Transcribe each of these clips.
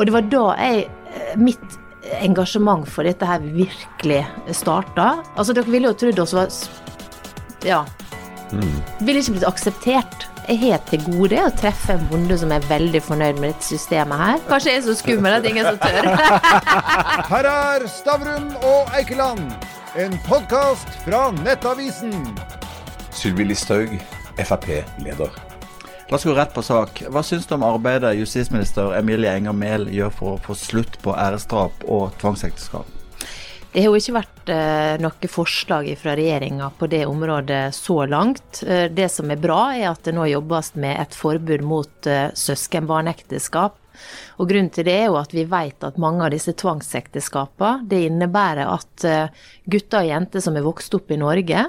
Og det var da jeg, eh, mitt engasjement for dette her virkelig starta. Altså, dere ville jo trodd oss var Ja. Mm. Ville ikke blitt akseptert. Jeg har til gode å treffe en bonde som er veldig fornøyd med dette systemet her. Kanskje jeg er så skummel at ingen så tør. her er Stavrum og Eikeland, en podkast fra Nettavisen. Sylvi Listhaug, Frp-leder. La oss gå rett på sak. Hva syns du om arbeidet justisminister Emilie Enger Mehl gjør for å få slutt på æresdrap og tvangsekteskap? Det har jo ikke vært eh, noe forslag fra regjeringa på det området så langt. Eh, det som er bra, er at det nå jobbes med et forbud mot eh, søskenbarnekteskap. Og Grunnen til det er jo at vi vet at mange av disse tvangsekteskapene det innebærer at gutter og jenter som er vokst opp i Norge,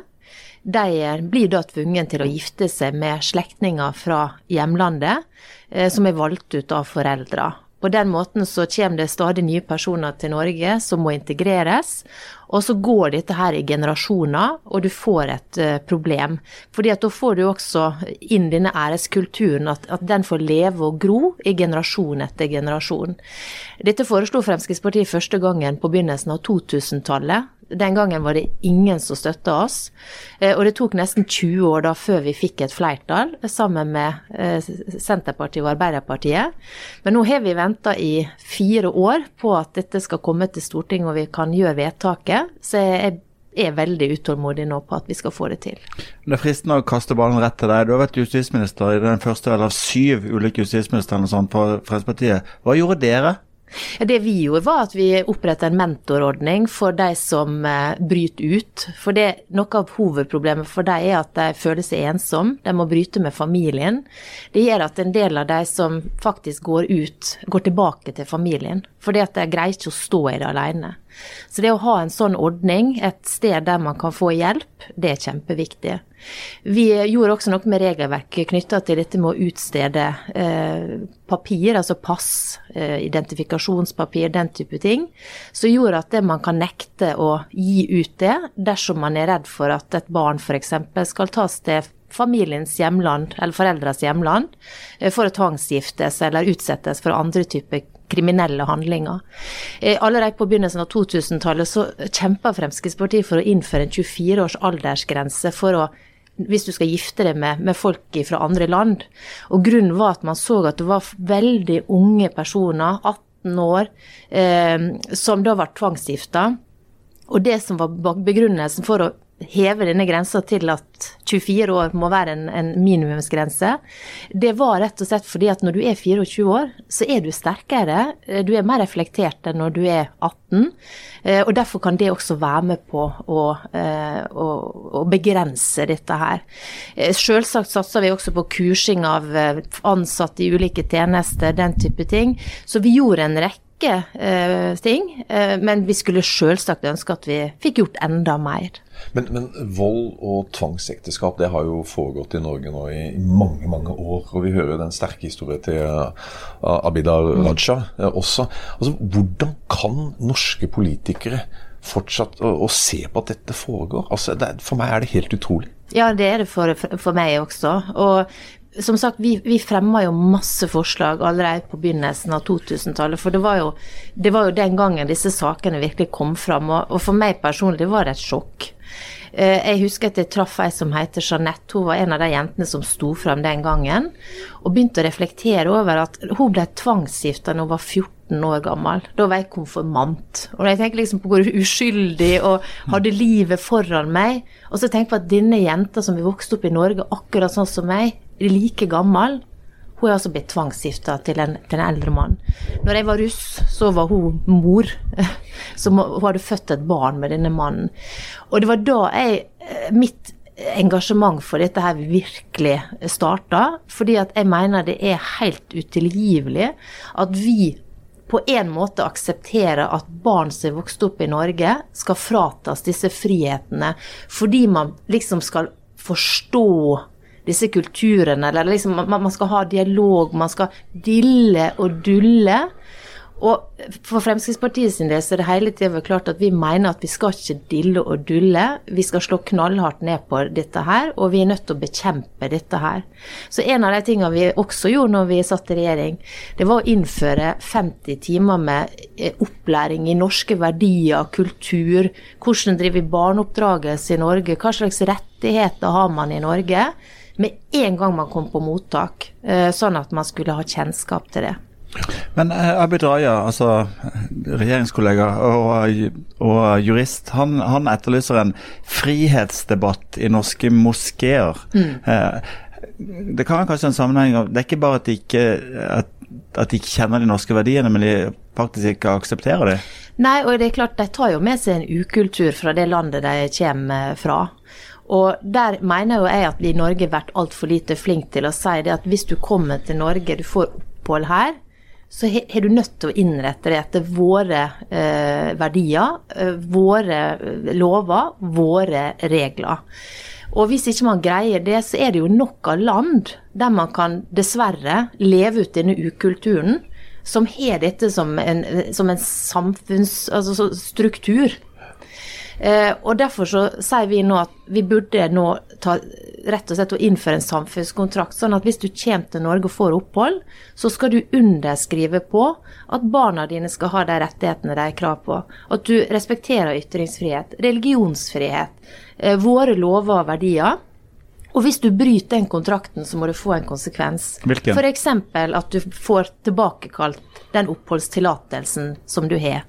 de blir da tvunget til å gifte seg med slektninger fra hjemlandet, eh, som er valgt ut av foreldra. På den måten så kommer det stadig nye personer til Norge som må integreres. Og så går dette her i generasjoner, og du får et uh, problem. Fordi at da får du også inn denne æreskulturen, at, at, den får leve og gro i generasjon etter generasjon. Dette foreslo Fremskrittspartiet første gangen på begynnelsen av 2000-tallet. Den gangen var det ingen som støtta oss. Eh, og det tok nesten 20 år da før vi fikk et flertall sammen med eh, Senterpartiet og Arbeiderpartiet. Men nå har vi venta i fire år på at dette skal komme til Stortinget og vi kan gjøre vedtaket. Så jeg er veldig utålmodig nå på at vi skal få det til. Det er fristende å kaste ballen rett til deg. Du har vært justisminister i den første av syv ulike justisministre på Fremskrittspartiet. Hva gjorde dere? Det vi gjorde, var at vi opprettet en mentorordning for de som eh, bryter ut. For det, Noe av hovedproblemet for dem er at de føler seg ensomme. De må bryte med familien. Det gjør at en del av de som faktisk går ut, går tilbake til familien. Fordi at de greier ikke å stå i det alene. Så det å ha en sånn ordning, et sted der man kan få hjelp, det er kjempeviktig. Vi gjorde også noe med regelverket knytta til dette med å utstede eh, papir, altså pass, eh, identifikasjonspapir, den type ting, som gjorde at det man kan nekte å gi ut det dersom man er redd for at et barn f.eks. skal tas til familiens hjemland, eller foreldres hjemland, eh, for å tvangsgiftes eller utsettes for andre typer kriminelle handlinger. Eh, allerede på begynnelsen av 2000-tallet så kjempa Fremskrittspartiet for å innføre en 24 års aldersgrense for å hvis du skal gifte deg med, med folk fra andre land. Og Grunnen var at man så at det var veldig unge personer, 18 år, eh, som da var tvangsgifta. Og det som var begrunnelsen for å heve denne grensa til at 24 år må være en, en, minimumsgrense, det var rett og slett fordi at når du er 24 år, så er du sterkere. Du er mer reflektert enn når du er 18. Eh, og derfor kan det også være med på å, eh, å, å begrense dette her. Eh, selvsagt satser vi også på kursing av ansatte i ulike tjenester, den type ting. Så vi gjorde en rekke eh, ting, eh, men vi skulle selvsagt ønske at vi fikk gjort enda mer. Men, men, vold og tvangsekteskap det har jo foregått i Norge nå i mange mange år. og Vi hører den sterke historien til uh, Abidar mm. Raja uh, også. Altså, Hvordan kan norske politikere fortsatt å, å se på at dette foregår? Altså, det, for meg er det helt utrolig. Ja, det er det for, for meg også. Og som sagt, vi, vi fremma jo masse forslag allerede på begynnelsen av 2000-tallet. For det var, jo, det var, jo, den gangen disse sakene virkelig kom fram. Og, og for meg personlig var det et sjokk. Eh, jeg husker at jeg traff ei som heter Jeanette. Hun var en av de jentene som sto frem den gangen. Og begynte å reflektere over at hun ble tvangsgifta da hun var 14 år gammel. Da var jeg konfirmant. Og jeg tenker liksom på hvor uskyldig og hadde livet foran meg. Og så tenker jeg på at denne jenta som vi vokste opp i Norge akkurat sånn som meg, like gammel. Hun er altså blitt tvangsgifta til, til, en eldre mann. Når jeg var russ, så var hun mor. Så hun hadde født et barn med denne mannen. Og det var da jeg eh, Mitt engasjement for dette her virkelig starta. Fordi at jeg mener det er helt utilgivelig at vi på en måte aksepterer at barn som er vokst opp i Norge, skal fratas disse frihetene fordi man liksom skal forstå disse kulturene. Eller liksom, man, man, skal ha dialog, man skal dille og dulle. Og for Fremskrittspartiet sin del så er det hele tida klart at vi mener at vi skal ikke dille og dulle. Vi skal slå knallhardt ned på dette her, og vi er nødt til å bekjempe dette her. Så en av de tingene vi også gjorde når vi satt i regjering, det var å innføre 50 timer med eh, opplæring i norske verdier, kultur, hvordan driver vi barneoppdragelse i Norge, hva slags rettigheter har man i Norge, med en gang man kom på mottak, eh, sånn at man skulle ha kjennskap til det. Men eh, Abid Raja, altså regjeringskollega og, og jurist, han, han, etterlyser en frihetsdebatt i norske moskeer. Mm. Eh, det kan kanskje en sammenheng av Det er ikke bare at de ikke, at, at de ikke kjenner de norske verdiene, men de faktisk ikke aksepterer dem? Nei, og det er klart de tar jo med seg en ukultur fra det landet de kommer fra. Og der mener jo jeg at vi i Norge har vært altfor lite flinke til å si det at hvis du kommer til Norge, du får opphold her, så har du nødt til å innrette det etter våre eh, verdier, eh, våre eh, lover, våre regler. Og hvis ikke man greier det, så er det jo nok av land der man kan dessverre leve ut denne ukulturen, som har dette som en, som en samfunnsstruktur. Altså og Derfor så sier vi nå at vi burde nå ta, rett og slett å innføre en samfunnskontrakt. Sånn at hvis du kommer til Norge og får opphold, så skal du underskrive på at barna dine skal ha de rettighetene de har krav på. At du respekterer ytringsfrihet, religionsfrihet, eh, våre lover og verdier. Og hvis du bryter den kontrakten, så må du få en konsekvens. Hvilken? F.eks. at du får tilbakekalt den oppholdstillatelsen som du har.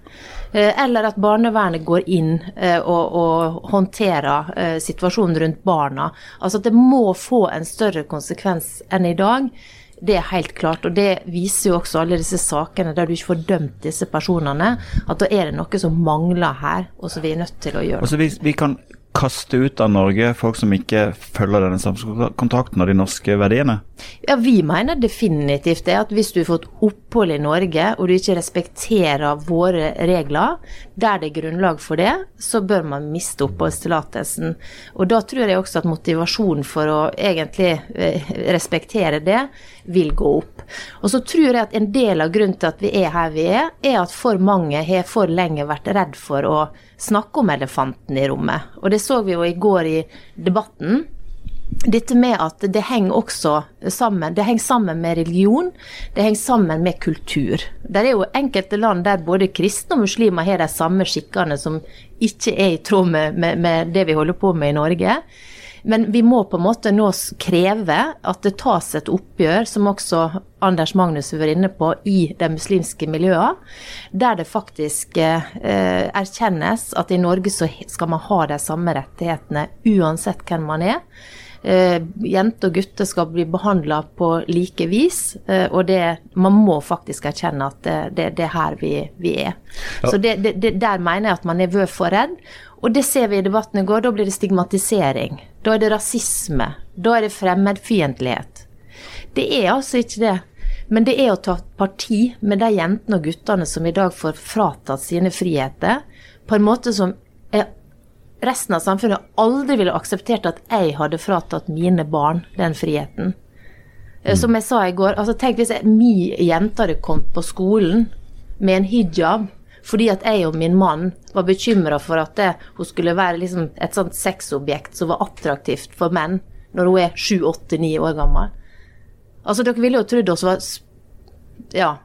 Eh, eller at barnevernet går inn eh, og, og håndterer eh, situasjonen rundt barna. Altså at det må få en større konsekvens enn i dag. Det er helt klart, og det viser jo også alle disse sakene der du ikke får dømt disse personene, at da er det noe som mangler her, og som vi er nødt til å gjøre. Altså vi, vi kan kaste ut av Norge folk som ikke følger denne samfunnskontakten og de norske verdiene? Ja, Vi mener definitivt det. At hvis du har fått opphold i Norge og du ikke respekterer våre regler, der det er grunnlag for det, så bør man miste oppholdstillatelsen. Og da tror jeg også at motivasjonen for å egentlig eh, respektere det, vil gå opp. Og så tror jeg at en del av grunnen til at vi er her vi er, er at for mange har for lenge vært redd for å snakke om elefanten i rommet. Og det så vi jo i går i debatten. Dette med at det henger også sammen Det henger sammen med religion, det henger sammen med kultur. Det er jo enkelte land der både kristne og muslimer har de samme skikkene som ikke er i tråd med, med, med det vi holder på med i Norge. Men vi må på en måte nå kreve at det tas et oppgjør, som også Anders Magnus var inne på, i de muslimske miljøene, der det faktisk eh, erkjennes at i Norge så skal man ha de samme rettighetene uansett hvem man er. Eh, jenter og gutter skal bli behandla på like vis. Eh, og det, man må faktisk erkjenne at det, det, er her vi, vi er. Ja. Så det, det, Der mener jeg at man er vøv for redd. Og det ser vi i debatten i går. Da blir det stigmatisering. Da er det rasisme. Da er det fremmedfiendtlighet. Det er altså ikke det. Men det er å ta parti med de jentene og guttene som i dag får fratatt sine friheter, på en måte som resten av samfunnet aldri ville akseptert at jeg hadde fratatt mine barn den friheten. Mm. Som jeg sa i går, altså tenk hvis min jente hadde kommet på skolen med en hijab fordi at jeg og min mann var bekymra for at det, hun skulle være liksom et sånt sexobjekt som var attraktivt for menn når hun er sju, åtte, ni år gammel. Altså, dere ville jo trodd oss var Ja.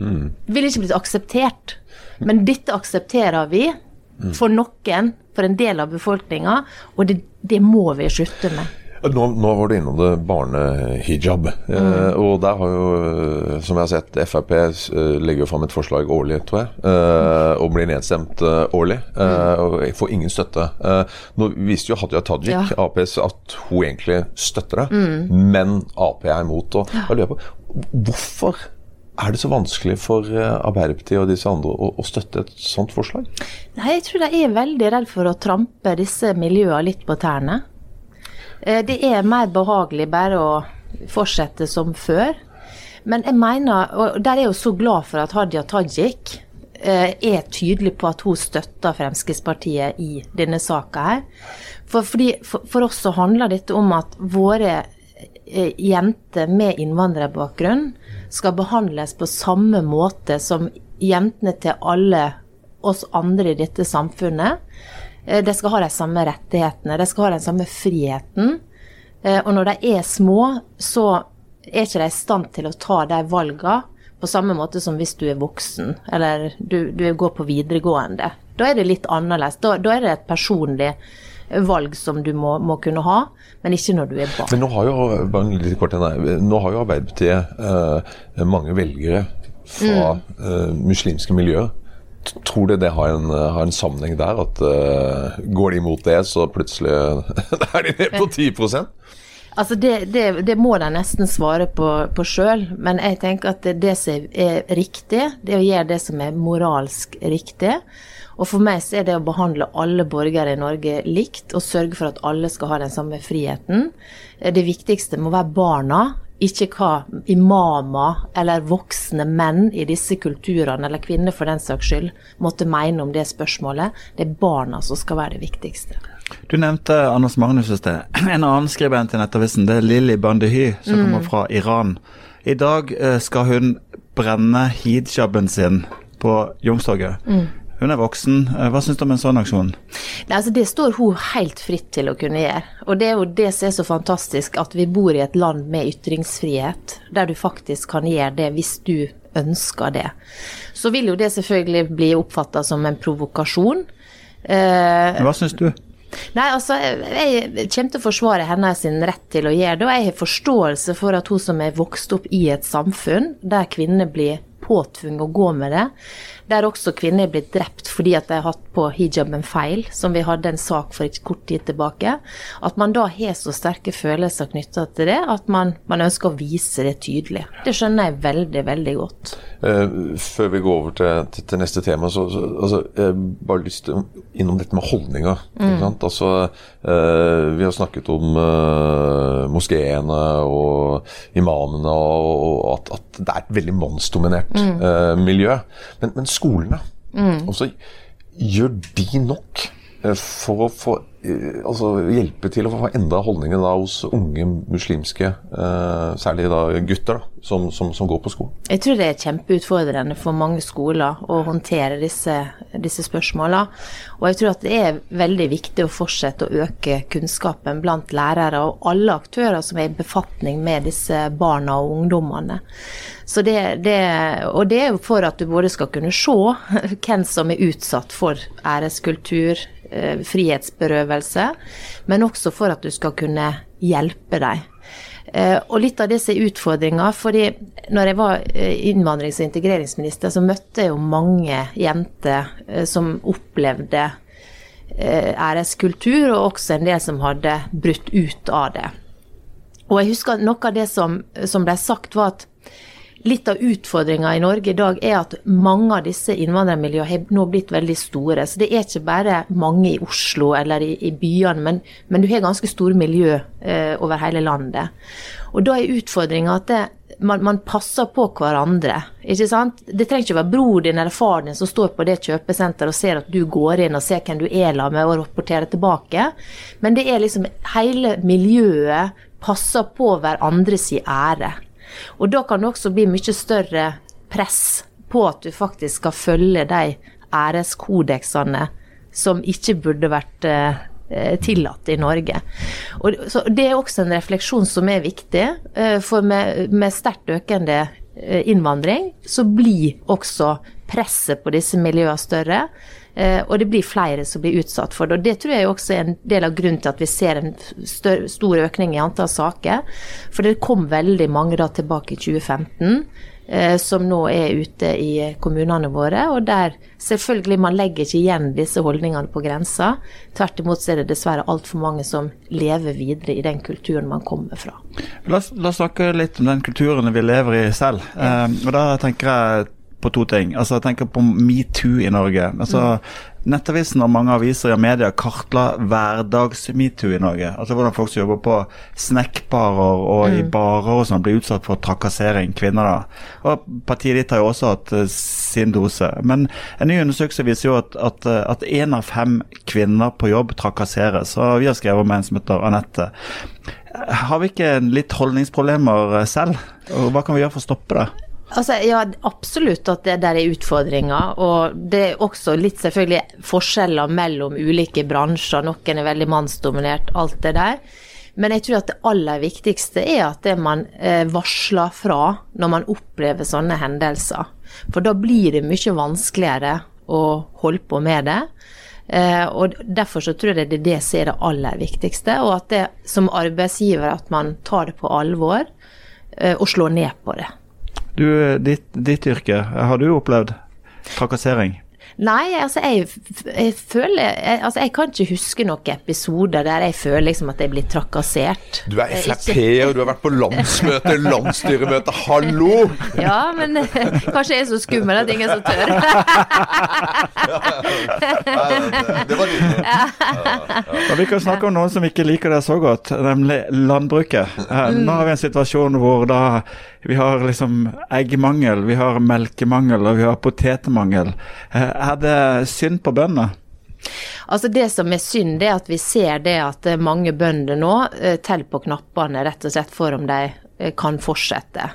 Mm. Ville ikke blitt akseptert. Men dette aksepterer vi mm. for noen, for en del av befolkninga, og det, det må vi slutte med. Nå, nå, var du innom det barnehijab. Mm. Eh, og der har jo, eh, som jeg har sett, Frp eh, legger jo fram et forslag årlig, tror jeg. Eh, og blir nedstemt eh, årlig. Eh, og får ingen støtte. nå viste jo Hadia Tajik, ja. APs, at hun egentlig støtter det, mm. men Ap er imot. Og jeg lurer på, hvorfor er det så vanskelig for Arbeiderpartiet og disse andre å, å, støtte et sånt forslag? Nei, Jeg tror de er veldig redd for å trampe disse miljøene litt på tærne. Eh, det er mer behagelig bare å fortsette som før. Men jeg mener, og der er jeg jo så glad for at Hadia Tajik eh, er tydelig på at hun støtter Fremskrittspartiet i denne saka her. For, fordi, for, for, oss så handler dette om at våre eh, jenter med innvandrerbakgrunn skal behandles på samme måte som jentene til alle oss andre i dette samfunnet. Eh, de skal ha de samme rettighetene, de skal ha den samme friheten. Eh, og når de er små, så er ikke de i stand til å ta de valgene på samme måte som hvis du er voksen, eller du, du går på videregående. Da er det litt annerledes. Da, da er det et personlig valg som du må, må, kunne ha, men ikke når du er barn. Men nå har jo, kort, nå har jo Arbeiderpartiet eh, mange velgere fra mm. eh, muslimske miljøer. Tror du det har en, har en sammenheng der? At uh, Går de imot det, så plutselig er de ned på 10 Altså det, det, det, må de nesten svare på, på sjøl, men jeg tenker at det som er riktig, det å gjøre det som er moralsk riktig. Og for meg så er det å behandle alle borgere i Norge likt og sørge for at alle skal ha den samme friheten. Det viktigste må være barna, ikke hva imamer eller voksne menn i disse kulturene, eller kvinner for den saks skyld, måtte mene om det spørsmålet. Det er barna som skal være det viktigste. Du nevnte Anders Magnus i sted. En annen skribent i Nettavisen det er Lilly Bandehy, som mm. kommer fra Iran. I dag eh, skal hun brenne hijaben sin på Youngstorget. Mm. Hun er voksen. Eh, hva syns du om en sånn aksjon? Nei, altså det står hun helt fritt til å kunne gjøre. Og det er jo det som er så fantastisk, at vi bor i et land med ytringsfrihet, der du faktisk kan gjøre det hvis du ønsker det. Så vil jo det selvfølgelig bli oppfatta som en provokasjon. Eh, hva syns du? Nei, altså, Jeg kommer til å forsvare hennes rett til å gjøre det. Og jeg har forståelse for at hun som er vokst opp i et samfunn der kvinner blir påtvunget å gå med det, der også kvinner er blitt drept fordi at de har hatt på hijaben feil, som vi hadde en sak for ikke kort tid tilbake. At man da har så sterke følelser knytta til det at man, man, ønsker å vise det tydelig. Det skjønner jeg veldig, veldig godt. Eh, før vi går over til, til, til neste tema, så, så altså, jeg bare lyst til innom dette med holdninger. Mm. Altså, eh, vi har snakket om uh, moskeene og imamene, og, og at, at, det er et veldig mannsdominert mm. uh, miljø. Men, men skolene. Mm. Og så gjør de nok for å få Eh, altså hjelpe til å få enda holdninger da hos unge muslimske, eh, særlig da gutter, da, som, som, som, går på skolen? Jeg tror det er kjempeutfordrende for mange skoler å håndtere disse, disse spørsmålene. Og jeg tror at det er veldig viktig å fortsette å øke kunnskapen blant lærere og alle aktører som er i befatning med disse barna og ungdommene. Det, det, og det er jo for at du både skal kunne se hvem som er utsatt for æreskultur, Eh, frihetsberøvelse, men også for at du skal kunne hjelpe dem. Eh, og litt av er utfordringa, fordi når jeg var eh, innvandrings- og integreringsminister, så møtte jeg jo mange jenter som opplevde æreskultur, og også en del som hadde brutt ut av det. Og jeg husker noe av det som, som ble sagt, var at Litt av utfordringa i Norge i dag er at mange av disse innvandrermiljøene har nå blitt veldig store. Så det er ikke bare mange i Oslo eller i, i byene, men, men, du har ganske store miljø eh, over hele landet. Og da er utfordringa at det, man, man, passer på hverandre. ikke sant? Det trenger ikke være bror din eller far din som står på det kjøpesenteret og ser at du går inn og ser hvem du er la med og rapporterer tilbake. Men det er liksom hele miljøet passer på hverandres ære. Og da kan det også bli mye større press på at du faktisk skal følge de æreskodeksene som ikke burde vært eh, tillatt i Norge. Og, det er også en refleksjon som er viktig, eh, for med, med sterkt økende eh, innvandring så blir også presset på disse miljøene større. Eh, og det blir flere som blir utsatt for det. og Det tror jeg også er en del av grunnen til at vi ser en stor økning i antall saker. For det kom veldig mange da tilbake i 2015 eh, som nå er ute i kommunene våre. Og der selvfølgelig man legger ikke igjen disse holdningene på grensa. Tvert imot så er det dessverre altfor mange som lever videre i den kulturen man kommer fra. La oss, la oss snakke litt om den kulturen vi lever i selv. Ja. Eh, og da tenker jeg på to ting. Altså, jeg tenker på metoo i Norge. Altså. Nettavisen og mange aviser og media kartla hverdags-metoo i Norge. Altså Hvordan folk som jobber på snekkbarer og mm. i barer og sånn, blir utsatt for trakassering. Kvinner, da. Og Partiet ditt har jo også hatt uh, sin dose. Men en ny undersøkelse viser jo at, at, eh, én av fem kvinner på jobb trakasseres. Og vi har skrevet om en som heter Anette. Har vi ikke litt holdningsproblemer eh, selv? Og hva kan vi gjøre for å stoppe det? Altså, ja, absolutt at det der er utfordringer. Og det er også litt selvfølgelig forskjeller mellom ulike bransjer. Noen er veldig mannsdominert, alt det der. Men jeg tror at det aller viktigste er at det man eh, varsler fra når man opplever sånne hendelser. For da blir det mye vanskeligere å holde på med det. Eh, og Derfor så tror jeg det er det som er det aller viktigste. Og at det som arbeidsgiver at man tar det på alvor eh, og slår ned på det. Du, ditt, ditt yrke, har du opplevd trakassering? Nei, altså jeg, jeg føler jeg, Altså jeg kan ikke huske noen episoder der jeg føler liksom at jeg blir trakassert. Du er Frp-er, du har vært på landsmøte, landsstyremøte, hallo! Ja, men kanskje jeg er så skummel at ingen så tør. det var ja. Og vi kan snakke om noen som ikke liker det så godt, nemlig landbruket. Nå har vi en situasjon hvor da vi har liksom eggmangel, vi har melkemangel og vi har potetmangel. Er det synd på bøndene? Altså Det som er synd, det er at vi ser det at mange bønder nå eh, teller på knappene rett og slett for om de eh, kan fortsette.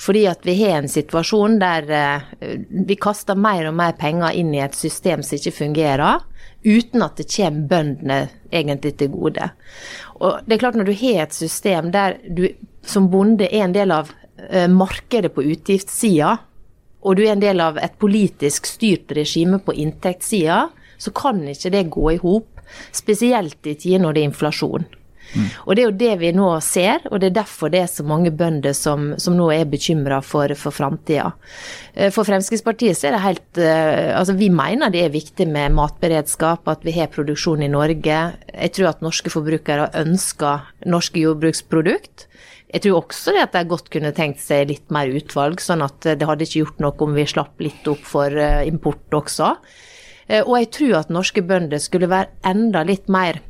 Fordi at vi har en situasjon der eh, vi kaster mer og mer penger inn i et system som ikke fungerer, uten at det kommer bøndene egentlig til gode. Og det er klart Når du har et system der du som bonde er en del av markedet på utgiftssida, og du er en del av et politisk styrt regime på inntektssida, så kan ikke det gå i hop. Spesielt i tider når det er inflasjon. Mm. Og Det er jo det vi nå ser, og det er derfor det er så mange bønder som, som nå er bekymra for, for framtida. Eh, for Fremskrittspartiet så er det helt eh, Altså vi mener det er viktig med matberedskap, at vi har produksjon i Norge. Jeg tror at norske forbrukere ønsker norske jordbruksprodukt. Jeg tror også at de godt kunne tenkt seg litt mer utvalg, sånn at det hadde ikke gjort noe om vi slapp litt opp for eh, import også. Eh, og jeg tror at norske bønder skulle være enda litt mer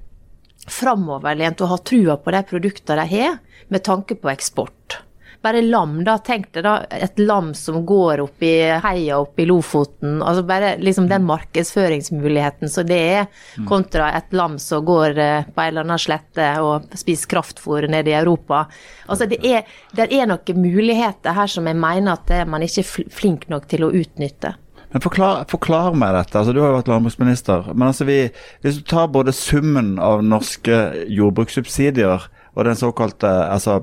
framoverlent og ha trua på de produktene de har, med tanke på eksport. Bare lam, da. Tenk deg da et lam som går opp i heia opp i Lofoten. altså Bare liksom den markedsføringsmuligheten så det er, mm. kontra et lam som går eh, på en eller annen slette og spiser kraftfôr nede i Europa. Altså Det er, det er noen muligheter her som jeg mener at man ikke er flink nok til å utnytte. Men forklar, forklar, meg dette. altså Du har jo vært landbruksminister. Men altså vi, hvis du tar både summen av norske jordbrukssubsidier og den såkalte altså,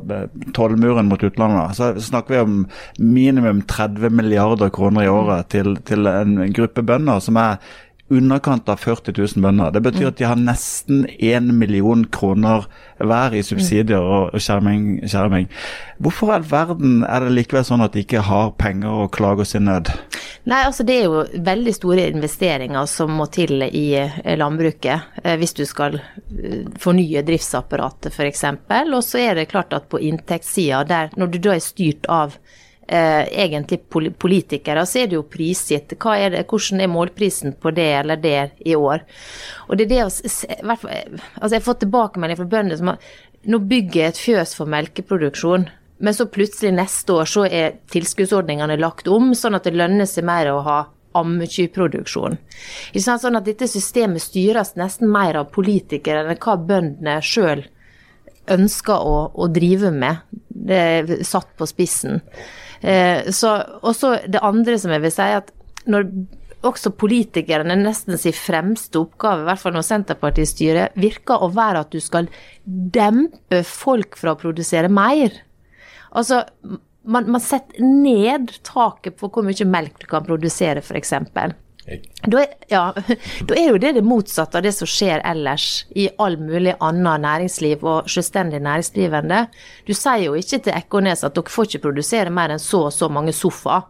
tollmuren mot utlandet, så snakker vi om minimum 30 milliarder kroner i året til, til en gruppe bønder som er underkant av 40 000 bønder. Det betyr at de har nesten 1 million kroner hver i subsidier og skjerming. skjerming. Hvorfor i all verden er det likevel sånn at de ikke har penger og klager sin nød? Nei, altså Det er jo veldig store investeringer som må til i eh, landbruket eh, hvis du skal eh, fornye driftsapparatet f.eks. Og så er det klart at på inntektssida, når du da er styrt av eh, egentlig politikere, så er det jo prisgitt. Er det, hvordan er målprisen på det eller det i år? Og det er det å altså Jeg har fått tilbakemelding fra bønder som har Nå bygger jeg et fjøs for melkeproduksjon. Men så plutselig neste år så er tilskuddsordningene lagt om, sånn at det lønner seg mer å ha ammekyproduksjon. Sånn at dette systemet styres nesten mer av politikere enn hva bøndene sjøl ønsker å, å, drive med. Det er satt på spissen. Eh, og så det andre som jeg vil si, at når også politikerne nesten sin fremste oppgave, i hvert fall når Senterpartiet styrer, virker å være at du skal dempe folk fra å produsere mer. Altså, man, man setter ned taket på hvor mye melk du kan produsere, f.eks. Da er, ja, da er jo det det motsatte av det som skjer ellers i all mulig annet næringsliv og selvstendig næringsdrivende. Du sier jo ikke til Ekornes at dere får ikke produsere mer enn så og så mange sofaer.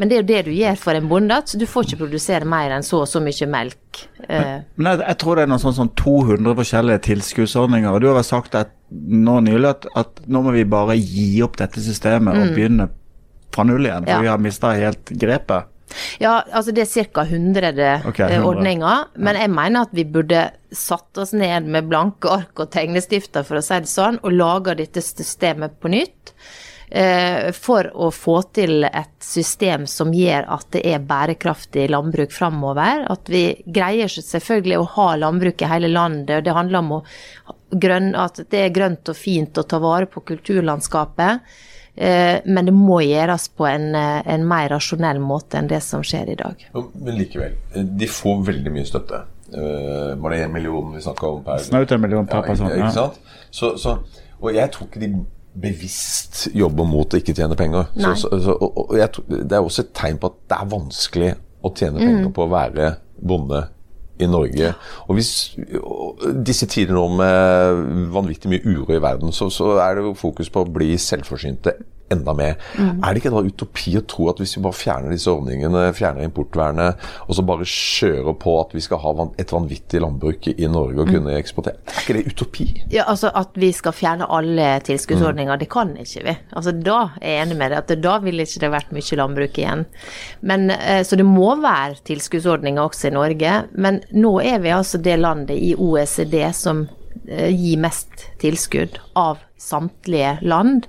Men det er jo det du gjør for en bonde, at du får ikke produsere mer enn så og så mye melk. Men, men jeg, jeg, tror det er noen sånn, sånn 200 forskjellige tilskuddsordninger. og Du har vel sagt at, nå nylig at, at, nå må vi bare gi opp dette systemet og mm. begynne fra null igjen, for ja. vi har mista helt grepet. Ja, altså det er ca. 100, okay, 100. ordninger. Men jeg mener at vi burde satt oss ned med blanke ark og tegnestifter, for å si det sånn, og laga dette systemet på nytt. Eh, for å få til et system som gjør at det er bærekraftig landbruk framover. At vi greier selvfølgelig å ha landbruk i hele landet. og Det handler om å, at det er grønt og fint å ta vare på kulturlandskapet. Men det må gjøres på en, en mer rasjonell måte enn det som skjer i dag. Men likevel, de får veldig mye støtte. Var det én million vi snakka om per Snaut en million per person. Ja, ikke sant? Så, så, og jeg tror ikke de bevisst jobber mot å ikke tjene penger. Så, så, og, og jeg, det er også et tegn på at det er vanskelig å tjene penger mm. på å være bonde i Norge. Og hvis disse tider nå med vanvittig mye uro i verden, så, så er det jo fokus på å bli selvforsynte enda mer. Mm. Er det ikke da utopi å tro at hvis vi bare fjerner disse ordningene, fjerner importvernet, og så bare kjører på at vi skal ha et vanvittig landbruk i Norge og mm. kunne eksportere, er ikke det utopi? Ja, altså At vi skal fjerne alle tilskuddsordninger, mm. det kan ikke vi. Altså Da er jeg enig med deg, at da ville ikke det vært mye landbruk igjen. Men, eh, så det må være tilskuddsordninger også i Norge. Men nå er vi altså det landet i OECD som eh, gir mest tilskudd av samtlige land.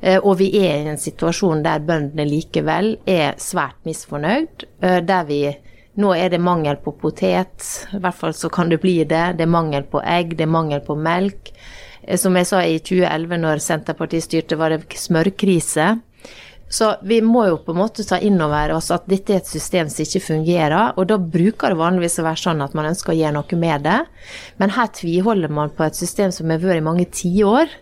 Eh, og vi er i en situasjon der bøndene likevel er svært misfornøyd. Eh, der vi nå er det mangel på potet, i hvert fall så kan det bli det. Det er mangel på egg, det er mangel på melk. Eh, som jeg sa i 2011, når Senterpartiet styrte, var det smørkrise. Så vi må jo på en måte ta inn over oss at dette er et system som ikke fungerer. Og da bruker det vanligvis å være sånn at man ønsker å gjøre noe med det. Men her tviholder man på et system som har vært i mange tiår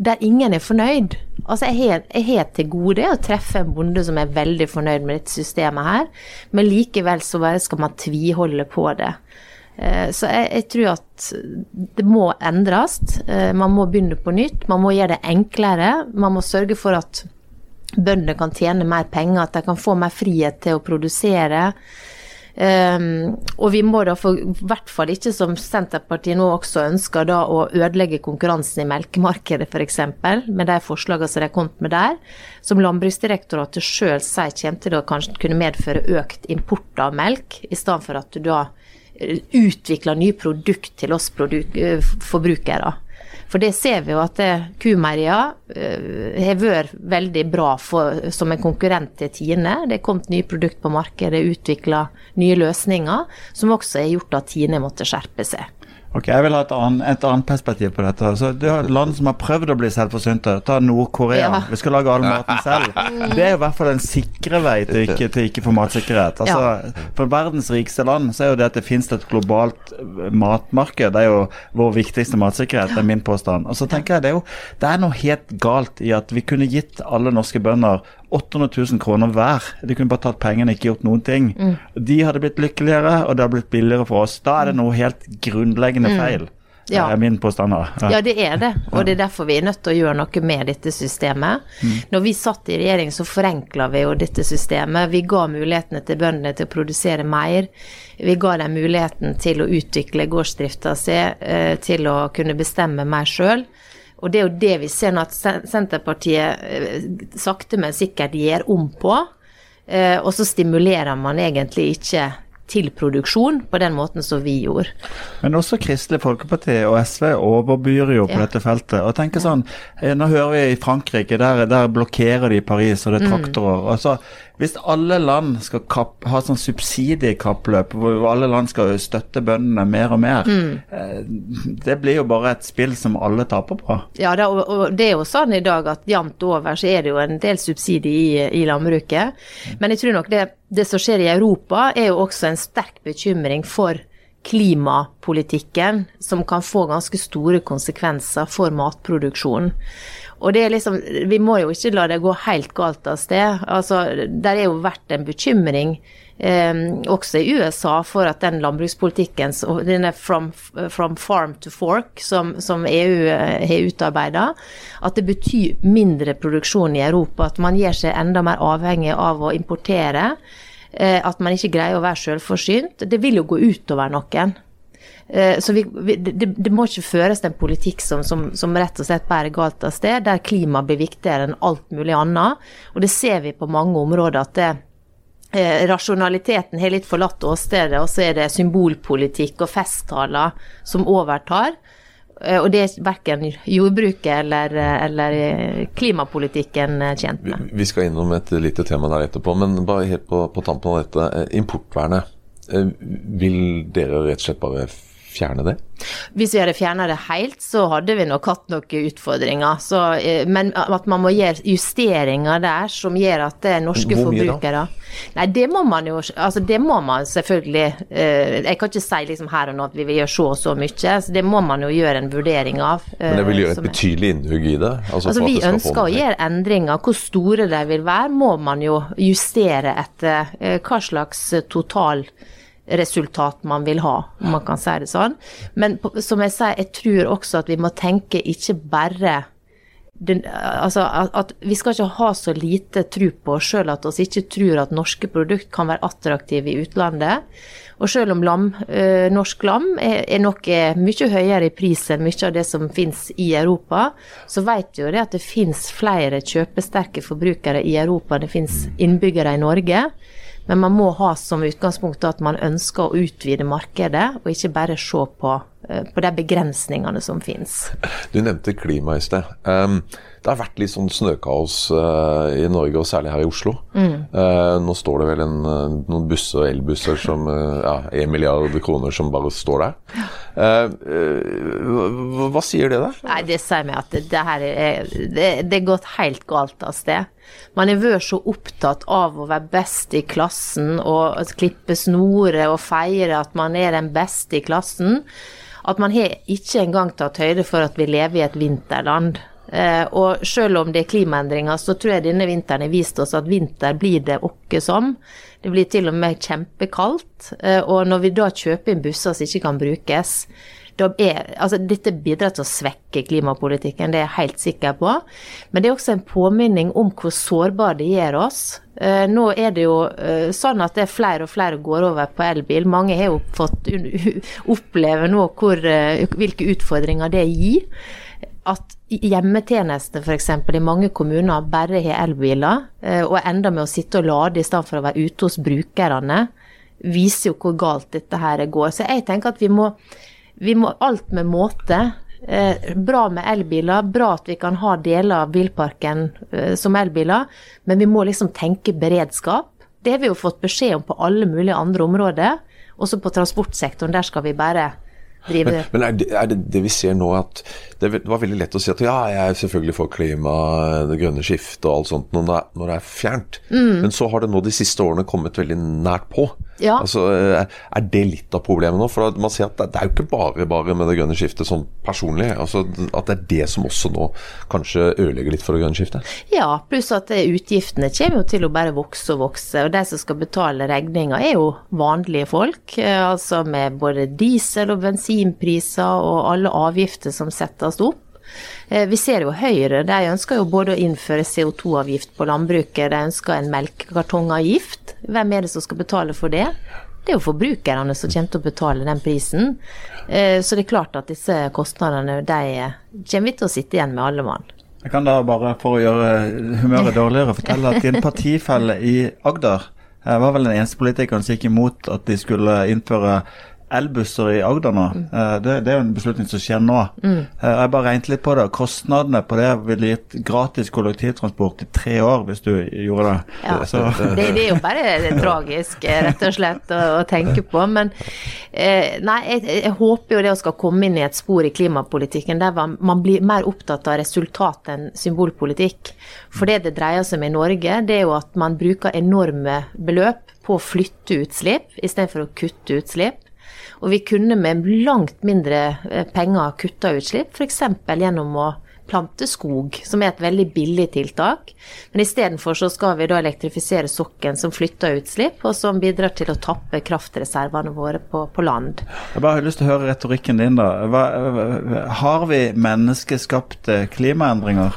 der ingen er fornøyd. Altså, jeg har til gode å treffe en bonde som er veldig fornøyd med dette systemet her, men likevel så bare skal man tviholde på det. Eh, så jeg, jeg, tror at det må endres. Eh, man må begynne på nytt. Man må gjøre det enklere. Man må sørge for at bøndene kan tjene mer penger, at de kan få mer frihet til å produsere. Um, og vi må da for i hvert fall ikke, som Senterpartiet nå også ønsker, da å ødelegge konkurransen i melkemarkedet f.eks., med de forslagene som de har kommet med der, som Landbruksdirektoratet sjøl sier kommer til å kanskje kunne medføre økt import av melk, i stedet for at du da eh, utvikler nye produkt til oss eh, forbrukere. For det ser vi jo at kumeierier uh, har vært veldig bra for, som en konkurrent til Tine. Det er kommet nye produkter på markedet, utvikla nye løsninger, som også har gjort at Tine måtte skjerpe seg. Ok, Jeg vil ha et annet, et annet perspektiv på dette. Så det er Land som har prøvd å bli selvforsynte. Ta Nord-Korea. Ja. Vi skal lage all maten selv. Det er i hvert fall en sikre vei til ikke, til ikke få matsikkerhet. Altså, ja. For verdens rikeste land så er jo det at det finnes et globalt eh, matmarked. Det er jo vår viktigste matsikkerhet, det er min påstand. Og så tenker jeg det er jo det er noe helt galt i at vi kunne gitt alle norske bønder 800 000 kroner hver. De kunne bare tatt pengene og ikke gjort noen ting. Mm. De hadde blitt lykkeligere, og det hadde blitt billigere for oss. Da er det noe helt grunnleggende mm. feil. Ja. Det er min påstand. Ja. ja, det er det. Og det er derfor vi er nødt til å gjøre noe med dette systemet. Mm. Når vi satt i regjering, så forenkla vi jo dette systemet. Vi ga mulighetene til bøndene til å produsere mer. Vi ga dem muligheten til å utvikle gårdsdrifta si, eh, til å kunne bestemme mer sjøl. Og det er jo det vi ser nå at Senterpartiet eh, sakte, men sikkert gjør om på. Eh, og så stimulerer man egentlig ikke til produksjon på den måten som vi gjorde. Men også Kristelig Folkeparti og SV overbyr jo på ja. dette feltet. og tenker sånn, eh, Nå hører vi i Frankrike, der, der blokkerer de Paris, og det er mm. traktorer. Mm. Altså, hvis alle land skal kapp, ha sånn subsidiekappløp, hvor alle land skal støtte bøndene mer og mer, mm. Eh, det blir jo bare et spill som alle taper på. Ja, det, og det er jo sånn i dag at jevnt over så er det jo en del subsidier i, i landbruket. Men jeg tror nok det, det som skjer i Europa, er jo også en sterk bekymring for klimapolitikken, som kan få ganske store konsekvenser for matproduksjonen. Og det er liksom, Vi må jo ikke la det gå helt galt av sted. Altså, Der er jo vært en bekymring eh, også i USA for at den landbrukspolitikken, denne from, from farm to fork, som, som EU eh, har utarbeida, at det betyr mindre produksjon i Europa. At man gjør seg enda mer avhengig av å importere. Eh, at man ikke greier å være selvforsynt. Det vil jo gå utover noen. Eh, så vi, vi, det, det, må ikke føres en politikk som, som, som, rett og slett bærer galt av sted, der klima blir viktigere enn alt mulig annet. Og det ser vi på mange områder at det, eh, rasjonaliteten har litt forlatt åstedet, og så er det symbolpolitikk og festtaler som overtar. Eh, og det er verken jordbruket eller, eller, klimapolitikken tjent med. Vi skal innom et lite tema der etterpå, men bare helt på, på tampen av dette. Importvernet. Vil dere rett og slett bare fjerne det? Hvis vi hadde fjerna det helt, så hadde vi nok hatt noen utfordringer. Så, eh, men at man må gjøre justeringer der som gjør at det er norske Hvor mye da? forbrukere Nei, det må man jo altså det må man selvfølgelig eh, Jeg kan ikke si liksom her og nå at vi vil gjøre så og så mye, så det må man jo gjøre en vurdering av. eh, Men det vil gjøre et betydelig innhugg i det? Altså, Altså, vi ønsker å gjøre endringer. Hvor store de vil være, må man jo justere etter eh, hva slags totalresultat man vil ha, om man kan si det sånn. Men som jeg sier, jeg tror også at vi må tenke ikke bare den, altså at, at Vi skal ikke ha så lite tro på oss sjøl at vi ikke tror at norske produkter kan være attraktive i utlandet. Og selv om lam, øh, norsk lam er, er nok er mye høyere i pris enn mye av det som finnes i Europa, så vet jo det at det finnes flere kjøpesterke forbrukere i Europa enn det finnes innbyggere i Norge. Men man må ha som utgangspunkt at man ønsker å utvide markedet, og ikke bare se på, eh, på de begrensningene som finnes. Du nevnte klima i sted. Um, det har vært litt sånn snøkaos uh, i Norge, og særlig her i Oslo. Uh, nå står det vel en, uh, noen busser og elbusser som uh, ja, 1 milliard kroner som bare står der. Hva, hva sier det der? Nei, det sier meg at det, det her er det, det er gått helt galt av sted. Man har vært så opptatt av å være best i klassen og klippe snorer og feire at man er den beste i klassen, at man har ikke engang tatt høyde for at vi lever i et vinterland. Eh, og selv om det er klimaendringer, så tror jeg denne vinteren har vist oss at vinter blir det åkke som. Det blir til og med kjempekaldt. Eh, og når vi da kjøper inn busser som ikke kan brukes, er, altså dette bidrar til å svekke klimapolitikken, det er jeg helt sikker på. Men det er også en påminning om hvor sårbare det gjør oss. Eh, nå er det jo eh, sånn at det er flere og flere går over på elbil. Mange har jo fått oppleve nå hvor, eh, hvilke utfordringer det gir. At hjemmetjeneste f.eks. i mange kommuner bare har elbiler, eh, og ender med å sitte og lade i stedet for å være ute hos brukerne, viser jo hvor galt dette her går. Så jeg tenker at vi må, vi må alt med måte. Eh, bra med elbiler, bra at vi kan ha deler av bilparken eh, som elbiler, men vi må liksom tenke beredskap. Det har vi jo fått beskjed om på alle mulige andre områder. Også på transportsektoren, der skal vi bare drive Men, men er, det, er det det vi ser nå at det, det var veldig lett å si at ja, jeg er selvfølgelig for klima, det grønne skiftet og alt sånt når det er, når det er fjernt. Men så har det nå de siste årene kommet veldig nært på. Ja. Altså, eh, Er det litt av problemet nå? For man ser at det, er jo ikke bare bare med det grønne skiftet sånn personlig. altså At det er det som også nå kanskje ødelegger litt for det grønne skiftet. Ja, pluss at utgiftene kommer jo til å bare vokse og vokse. Og de som skal betale regninga er jo vanlige folk. eh, Altså med både diesel- og bensinpriser og alle avgifter som settes opp. Eh, Vi ser jo Høyre, de ønsker jo både å innføre CO2-avgift på landbruket, de ønsker en melkekartongavgift. Hvem er det som skal betale for det? Det er jo forbrukerne som kommer til å betale den prisen. Eh, Så det er klart at disse kostnadene de kommer vi til å sitte igjen med alle mann. Jeg kan da bare, for å gjøre humøret dårligere, fortelle at din partifelle i Agder eh, var vel den eneste politikeren som gikk imot at de skulle innføre elbusser i Agder nå. Mm. Det, det er jo en beslutning som skjer nå. Mm. Jeg bare regnet litt på det. Kostnadene på det ville gitt gratis kollektivtransport i tre år hvis du gjorde det. Ja, Så, det, det er jo bare tragisk, eh, rett og slett, å, å tenke på. Men eh, nei, jeg, jeg håper jo det å skal komme inn i et spor i klimapolitikken der man blir mer opptatt av resultat enn symbolpolitikk. For det det dreier seg om i Norge, det er jo at man bruker enorme beløp på å flytte utslipp istedenfor å kutte utslipp. Og vi kunne med langt mindre eh, penger kutta utslipp, f.eks. gjennom å plante skog, som er et veldig billig tiltak. Men istedenfor så skal vi da elektrifisere sokkelen, som flytter utslipp, og som bidrar til å tappe kraftreservene våre på, på land. jeg bare har lyst til å høre retorikken din, da. Hva, har vi menneskeskapte klimaendringer?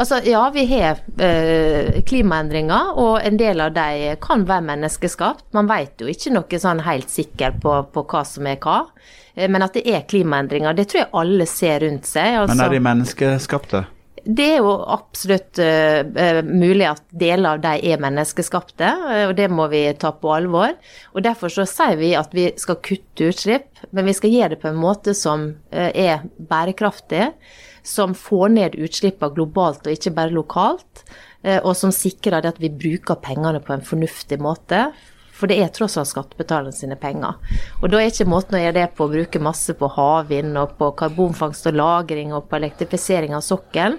Altså, ja, vi har eh, klimaendringer, og en del av de kan være menneskeskapt. Man vet jo ikke noe sånn helt sikkert på, på hva som er hva. Eh, Men at det er klimaendringer, det tror jeg alle ser rundt seg. Altså, Men er de menneskeskapte? Det er jo absolutt eh, mulig at deler av de er menneskeskapte, og det må vi ta på alvor. Og Derfor så sier vi at vi skal kutte utslipp, men vi skal gjøre det på en måte som uh, er bærekraftig, som får ned utslippene globalt og ikke bare lokalt, eh, og som sikrer at vi bruker pengene på en fornuftig måte. For det er tross alt skattebetalerne sine penger. Og da er ikke måten å gjøre det på å bruke masse på havvind og på karbonfangst og -lagring og på elektrifisering av sokkelen.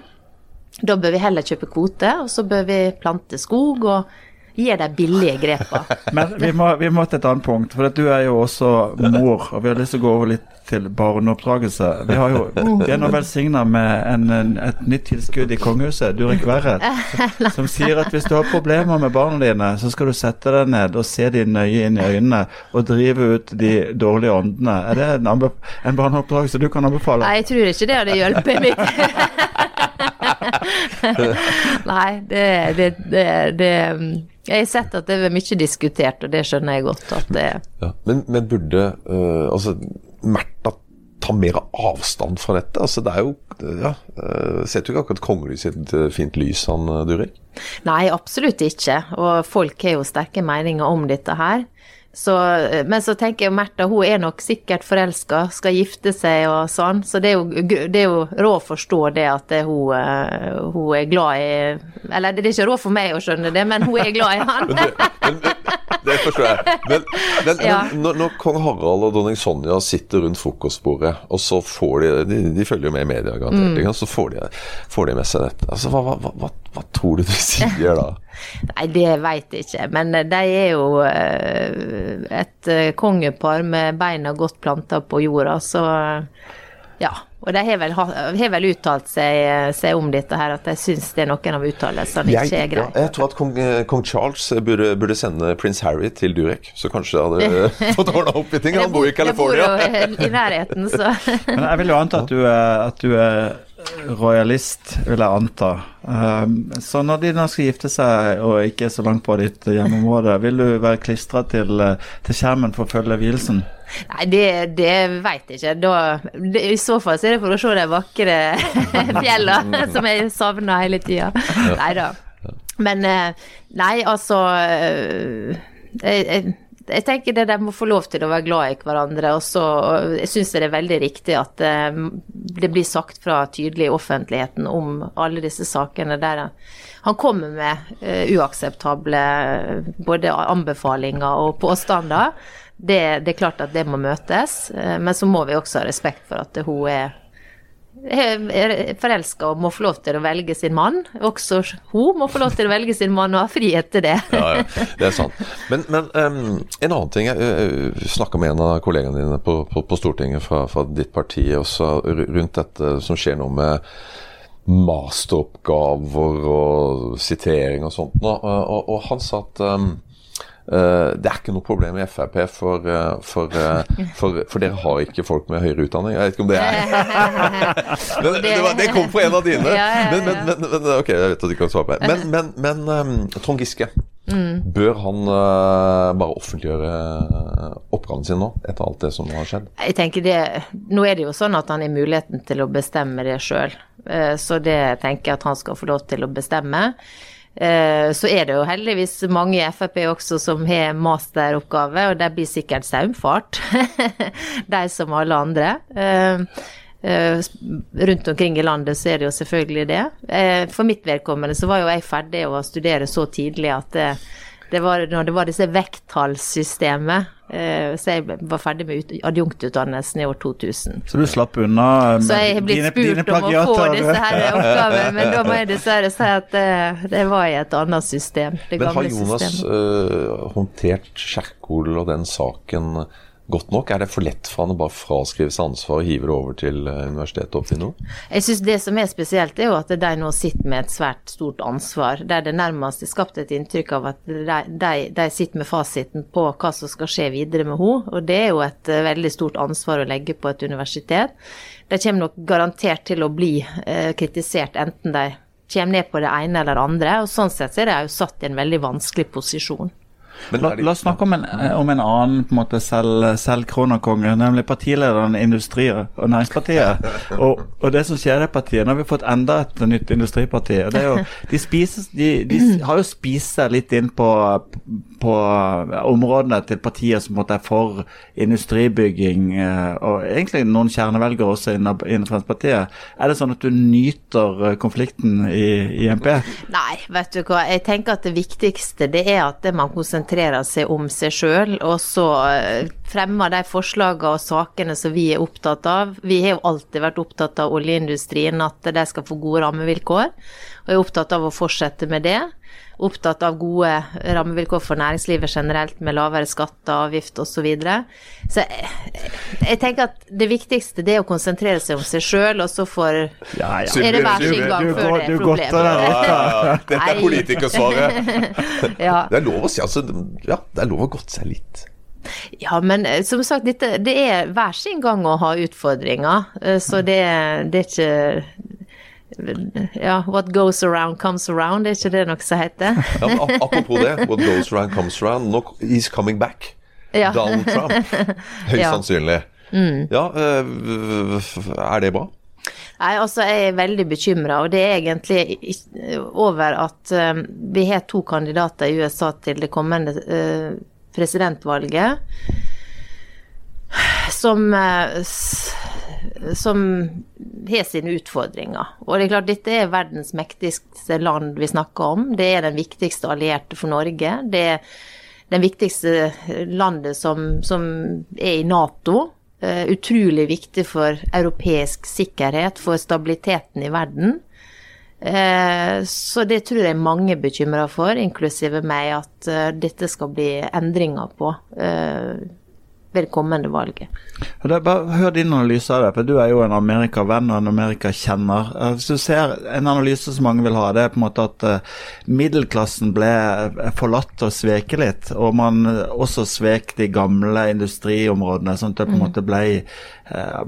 Da bør vi heller kjøpe kvote, og så bør vi plante skog og gjøre de billige grepene. Men vi må, vi må til et annet punkt, for du er jo også mor, og vi har lyst til å gå over litt til barneoppdragelse. Vi, har jo, vi er nå velsigna med en, en, et nytt tilskudd i kongehuset, Durek Verret, som sier at hvis du har problemer med barna dine, så skal du sette deg ned og se dem nøye inn i øynene og drive ut de dårlige åndene. Er det en, en barneoppdragelse du kan anbefale? Nei, jeg tror ikke det hadde hjulpet meg. Nei, det, det, det, det jeg har sett at det er mye diskutert, og det skjønner jeg godt. at det ja, men, men, burde uh, altså, Märtha ta mer avstand fra dette? Altså, det er jo ja, uh, Setter jo ikke akkurat kongelyset i et uh, fint lys, han Durek? Nei, absolutt ikke. Og folk har jo sterke meninger om dette her. Så, men så tenker jeg Märtha hun er nok sikkert forelska, skal gifte seg og sånn. Så det er jo, det er jo råd å forstå det at det hun, eh, hun, er glad i Eller det er ikke råd for meg å skjønne det, men hun er glad i han. det, det forstår jeg. Men, men, ja. men når, kong Harald og dronning Sonja sitter rundt frokostbordet, og så får de De, de følger jo med i media, garantert. Mm. Så får de, får de, med seg dette. Altså, hva, hva, hva, hva tror du de sier da? Nei, det veit jeg ikke. Men de er jo eh, et eh, kongepar med beina godt planta på jorda, så ja. Og de har vel, har vel uttalt seg, seg, om dette her, at de syns det er noen av uttalelsene ikke er greit. Ja, jeg tror at kong, kong Charles burde, burde, sende prins Harry til Durek, så kanskje det hadde fått ordna opp i ting. Han bor i California. Jeg bor jo i nærheten, så. Men jeg vil jo anta at du at du er royalist, vil jeg anta. Um, så når de nå skal gifte seg og ikke er så langt på ditt hjemmeområde, vil du være klistra til, til skjermen for å følge vielsen? Nei, det, det veit jeg ikke. Da, det, I så fall så er det for å se de vakre fjellene som jeg savner hele tida. Nei da. Men eh, nei, altså eh, jeg, jeg, jeg, tenker det de må få lov til å være glad i hverandre. Og så jeg syns det er veldig riktig at eh, det blir sagt fra tydelig i offentligheten om alle disse sakene der han kommer med uakseptable både anbefalinger og påstander det, det, er klart at det må møtes, eh, men så må vi også ha respekt for at hun er er forelska og må få lov til å velge sin mann. Også hun må få lov til å velge sin mann og ha frihet til det. ja, ja, det er sant. Men, men um, en annen ting. Jeg snakka med en av kollegaene dine på, på, på Stortinget fra, fra, ditt parti også rundt dette som skjer nå med masteroppgaver og sitering og sånt. Og, og, og han sa at um, Uh, det er ikke noe problem i Frp, for, uh, for, uh, for, for, dere har ikke folk med høyere utdanning. Jeg vet ikke om det er men, det, var, det, kom fra en av dine. Men, men, men, ok, jeg vet at du kan svare på det. Men, men um, Trond Giske, mm. bør han bare offentliggjøre oppgaven sin nå, etter alt det som har skjedd? Jeg tenker det, Nå er det jo sånn at han har muligheten til å bestemme det sjøl, så det tenker jeg at han skal få lov til å bestemme. Eh, så er det jo heldigvis mange i Frp også som har masteroppgave, og det blir sikkert saumfart. De som alle andre. Eh, eh, rundt omkring i landet så er det jo selvfølgelig det. For mitt vedkommende så var jo jeg ferdig å studere så tidlig at det, det var når det var disse vekttallssystemet. Eh, så jeg var ferdig med adjunktutdannelsen i år 2000. Så du slapp unna med Så jeg har blitt spurt om å få disse her oppgavene, men da må jeg dessverre si at det, det var i et annet system. Det men har Jonas uh, håndtert Kjerkol og den saken godt nok? Er det for lett for han å bare fraskrive seg ansvar og hive det over til eh, universitetet opp til nå? Jeg synes Det som er spesielt, er jo at de nå sitter med et svært stort ansvar. Der det nærmest er skapt et inntrykk av at de, de, de sitter med fasiten på hva som skal skje videre med henne. Og det er jo et eh, veldig stort ansvar å legge på et universitet. De kommer nok garantert til å bli eh, kritisert, enten de kommer ned på det ene eller det andre. og Sånn sett er de jo satt i en veldig vanskelig posisjon. La, la, oss snakke om en, om en annen på en måte selv, selvkronakonge, nemlig partilederen i Industri- og Næringspartiet. Og, og, det som skjer i det partiet Nå har vi fått enda et nytt industriparti. og det er jo, De, spises, de, de har jo spist seg litt inn på, på områdene til partier som måtte er for industribygging, og egentlig noen kjernevelgere også innen Fremskrittspartiet. Er det sånn at du nyter konflikten i, i MP? Nei, vet du hva. Jeg tenker at det viktigste det er at man konsentrerer seg om seg sjøl, og så fremmer de forslagene og sakene som vi er opptatt av. Vi har jo alltid vært opptatt av oljeindustrien, at de skal få gode rammevilkår. Og er opptatt av å fortsette med det. Opptatt av gode rammevilkår for næringslivet generelt, med lavere skatter, avgift osv. Så, videre. så jeg, jeg, tenker at det viktigste det er å konsentrere seg om seg sjøl, og så får ja, ja. Er det hver sin gang før det er problemet. Ja, ja, Dette er politikersvaret. ja. Det er lov å si altså, ja, det er lov å godte seg litt. Ja, men eh, som sagt, dette, det er hver sin gang å ha utfordringer. Eh, så det, det er ikke ja, What goes around comes around, er ikke det noe som heter? ja, men apropos det, what goes around comes around. Nå, he's coming back. Ja. Donald Trump. Høyst ja. sannsynlig. Mm. Ja, øh, er det bra? Nei, altså Jeg er veldig bekymra, og det er egentlig over at uh, vi har to kandidater i USA til det kommende uh, presidentvalget som som har sine utfordringer. Og det er klart, dette er verdens mektigste land vi snakker om. Det er den viktigste allierte for Norge. Det er den viktigste landet som, som er i Nato. Uh, utrolig viktig for europeisk sikkerhet, for stabiliteten i verden. Uh, så det tror jeg mange er bekymra for, inklusive meg, at uh, dette skal bli endringer på ved det kommende valget. bare Hør din analyse av det, for du er jo en Amerika-venn og en Amerika-kjenner. Eh, hvis du ser En analyse som mange vil ha, det er på en måte at uh, middelklassen ble eh, forlatt og sveket litt. Og man også svek de gamle industriområdene, sånn at det på en mm. måte ble eh,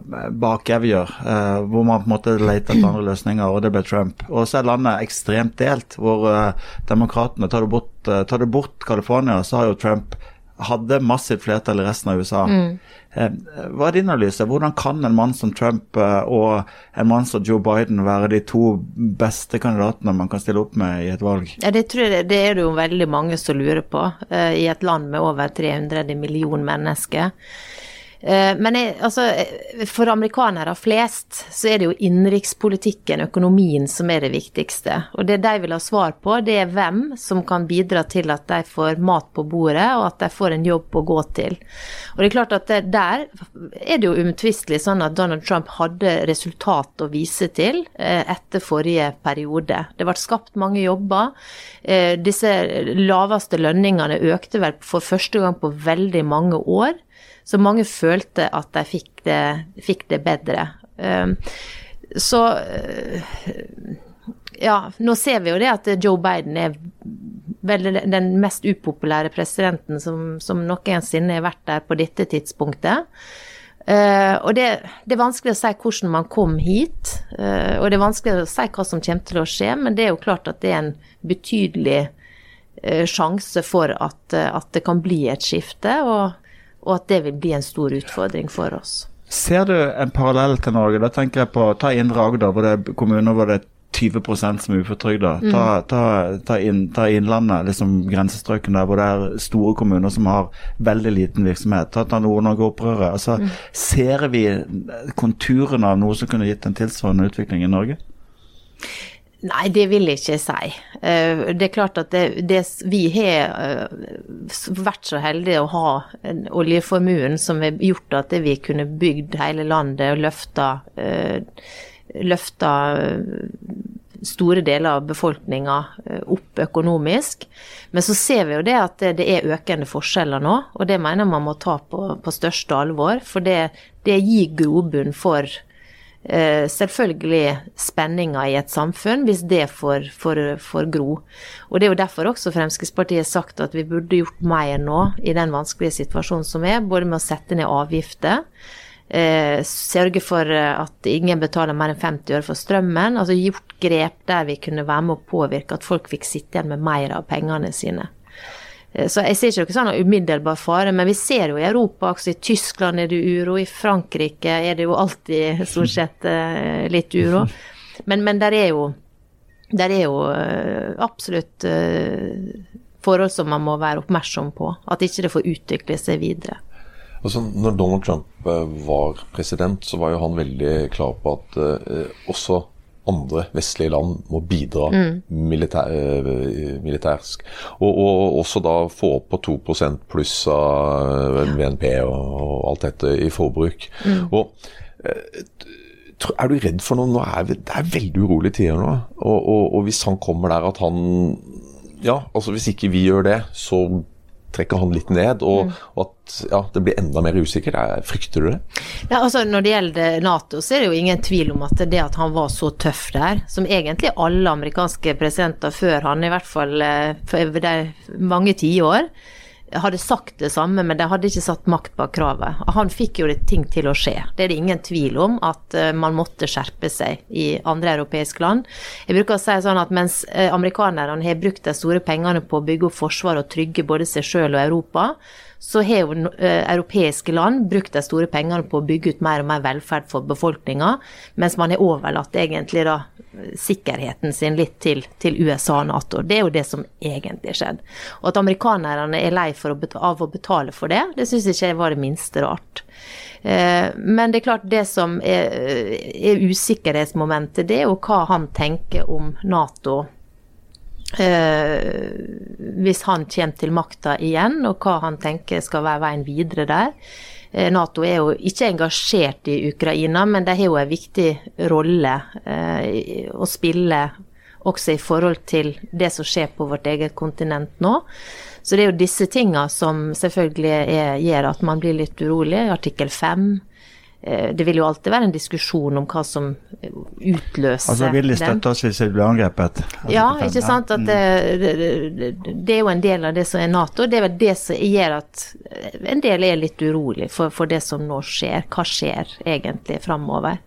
bakevjer. Eh, hvor man på en måte lette etter andre løsninger, og det ble Trump. Og så er landet ekstremt delt, hvor eh, demokratene tar du bort, tar du bort California, så har jo Trump hadde massivt flertall i resten av USA. Mm. Eh, hva er din analyse? Hvordan kan en mann som Trump eh, og en mann som Joe Biden være de to beste kandidatene man kan stille opp med i et valg? Ja, Det tror jeg det er det jo veldig mange som lurer på, eh, i et land med over 300 millioner mennesker. Eh, men jeg, altså, for amerikanere flest så er det jo innenrikspolitikken, økonomien, som er det viktigste. Og det de vil ha svar på, det er hvem som kan bidra til at de får mat på bordet, og at de får en jobb å gå til. Og det er klart at Der er det jo uomtvistelig sånn at Donald Trump hadde resultat å vise til eh, etter forrige periode. Det ble skapt mange jobber. Eh, disse laveste lønningene økte vel for første gang på veldig mange år. Så mange følte at de fikk det, fikk det bedre. Ehm, så eh, ja, nå ser vi jo det at Joe Biden er vel den mest upopulære presidenten som, som noensinne har vært der på dette tidspunktet. Uh, og det, det, er vanskelig å si hvordan man kom hit, uh, og det er vanskelig å si hva som kommer til å skje, men det er jo klart at det er en betydelig uh, sjanse for at, at, det kan bli et skifte. Og og at det vil bli en stor utfordring for oss. Ser du en parallell til Norge? Da tenker jeg på ta Indre Agder, hvor det er kommuner hvor det er 20 som er uføretrygda. Mm. Ta, ta, ta, inn, ta, Innlandet, liksom grensestrøkene der hvor det er store kommuner som har veldig liten virksomhet. Ta, ta Nord-Norge-opprøret. Altså, mm. Ser vi konturene av noe som kunne gitt en tilsvarende utvikling i Norge? Nei, det vil jeg ikke si. Eh, det er klart at det, det, vi har eh, vært så heldige å ha oljeformuen som har gjort at vi kunne bygd hele landet og løfta, eh, store deler av befolkninga opp økonomisk. Men så ser vi jo det at det er økende forskjeller nå, og det mener man må ta på, på største alvor. For det, det gir grobunn for selvfølgelig spenninger i et samfunn hvis det får, får, får, gro. Og Det er jo derfor også Fremskrittspartiet har sagt at vi burde gjort mer nå i den vanskelige situasjonen som er, både med å sette ned avgifter, eh, sørge for at ingen betaler mer enn 50 øre for strømmen, altså gjort grep der vi kunne være med å påvirke at folk fikk sitte igjen med mer av pengene sine. Eh, så jeg ser ikke noe sånn umiddelbar fare, men vi ser jo i Europa, også i Tyskland er det uro, i Frankrike er det jo alltid stort sett eh, litt uro. Men, men der er jo, der er jo eh, absolutt forhold som man må være oppmerksom på. At ikke det får utvikle seg videre. Altså, når Donald Trump var president, så var jo han veldig klar på at eh, også andre vestlige land må bidra mm. militær, uh, militærsk. Og, og, også da få opp på 2 pluss av BNP og, og, alt dette i forbruk. Mm. Og uh, er du redd for noe? Nå er det er veldig urolige tider nå. Og, og, og, hvis han kommer der at han Ja, altså hvis ikke vi gjør det, så trekker han litt ned, og, mm. og at ja, det blir enda mer usikkert. Frykter du det? Ja, altså Når det gjelder Nato, så er det jo ingen tvil om at det at han var så tøff der, som egentlig alle amerikanske presidenter før han, i hvert fall eh, for mange tiår, hadde sagt det samme, men de hadde ikke satt makt bak kravet. Han fikk jo det ting til å skje. Det er det ingen tvil om, at eh, man måtte skjerpe seg i andre europeiske land. Jeg bruker å si sånn at mens eh, amerikanerne har brukt de store pengene på å bygge opp forsvar og trygge både seg sjøl og Europa, så har jo eh, europeiske land brukt de store pengene på å bygge ut mer og mer velferd for befolkninga, mens man har overlatt egentlig da sikkerheten sin litt til, til, USA og Nato. Det er jo det som egentlig skjedde. Og at amerikanerne er lei å av å betale for det, det syns ikke var det minste rart. Eh, men det er klart, det som er, er usikkerhetsmomentet, det er jo hva han tenker om Nato Eh, hvis han kommer til makta igjen, og hva han tenker skal være veien videre der. Eh, Nato er jo ikke engasjert i Ukraina, men de har jo en viktig rolle eh, å spille også i forhold til det som skjer på vårt eget kontinent nå. Så det er jo disse tinga som selvfølgelig er, gjør at man blir litt urolig. Artikkel 5 Eh, det vil jo alltid være en diskusjon om hva som utløser altså, Vil de støtte oss hvis vi blir angrepet? Altså, ja, ikke sant. At det, det, det, er jo en del av det som er Nato. Det er vel det som gjør at en del er litt urolig for, for det som nå skjer. Hva skjer egentlig framover?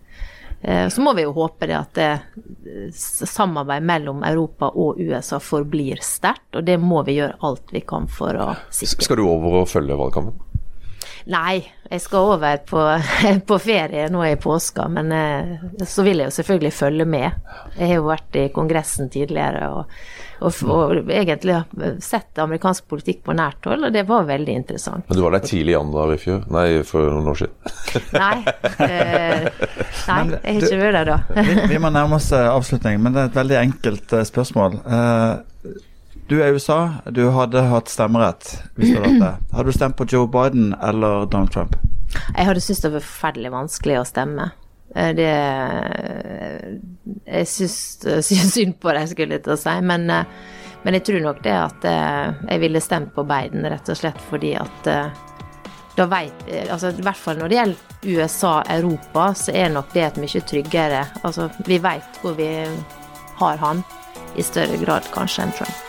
Eh, så må vi jo håpe det at det samarbeid mellom Europa og USA forblir sterkt, og det må vi gjøre alt vi kan for å sikre. Skal du over og følge valgkampen? Nei, jeg skal over på, på ferie nå i påska, men eh, så vil jeg jo selvfølgelig følge med. Jeg har jo vært i Kongressen tidligere og, og, og egentlig sett amerikansk politikk på nært hold, og det var veldig interessant. Men du var der tidlig i januar i fjor? Nei, for noen år siden? nei, eh, nei jeg har ikke vært der da. vi, vi, må nærme oss eh, avslutning, men det er et veldig enkelt eh, spørsmål. Eh, du er i USA, du hadde hatt stemmerett hvis du hadde. Hadde du stemt på Joe Biden eller Donald Trump? Jeg hadde syntes det var forferdelig vanskelig å stemme. Eh, det Jeg syns synd på det, skulle jeg til å si. Men, eh, men, jeg tror nok det at eh, jeg ville stemt på Biden rett og slett fordi at da vet, altså I hvert fall når det gjelder USA, Europa, så er nok det et mye tryggere Altså, vi vet hvor vi har han, i større grad kanskje enn Trump.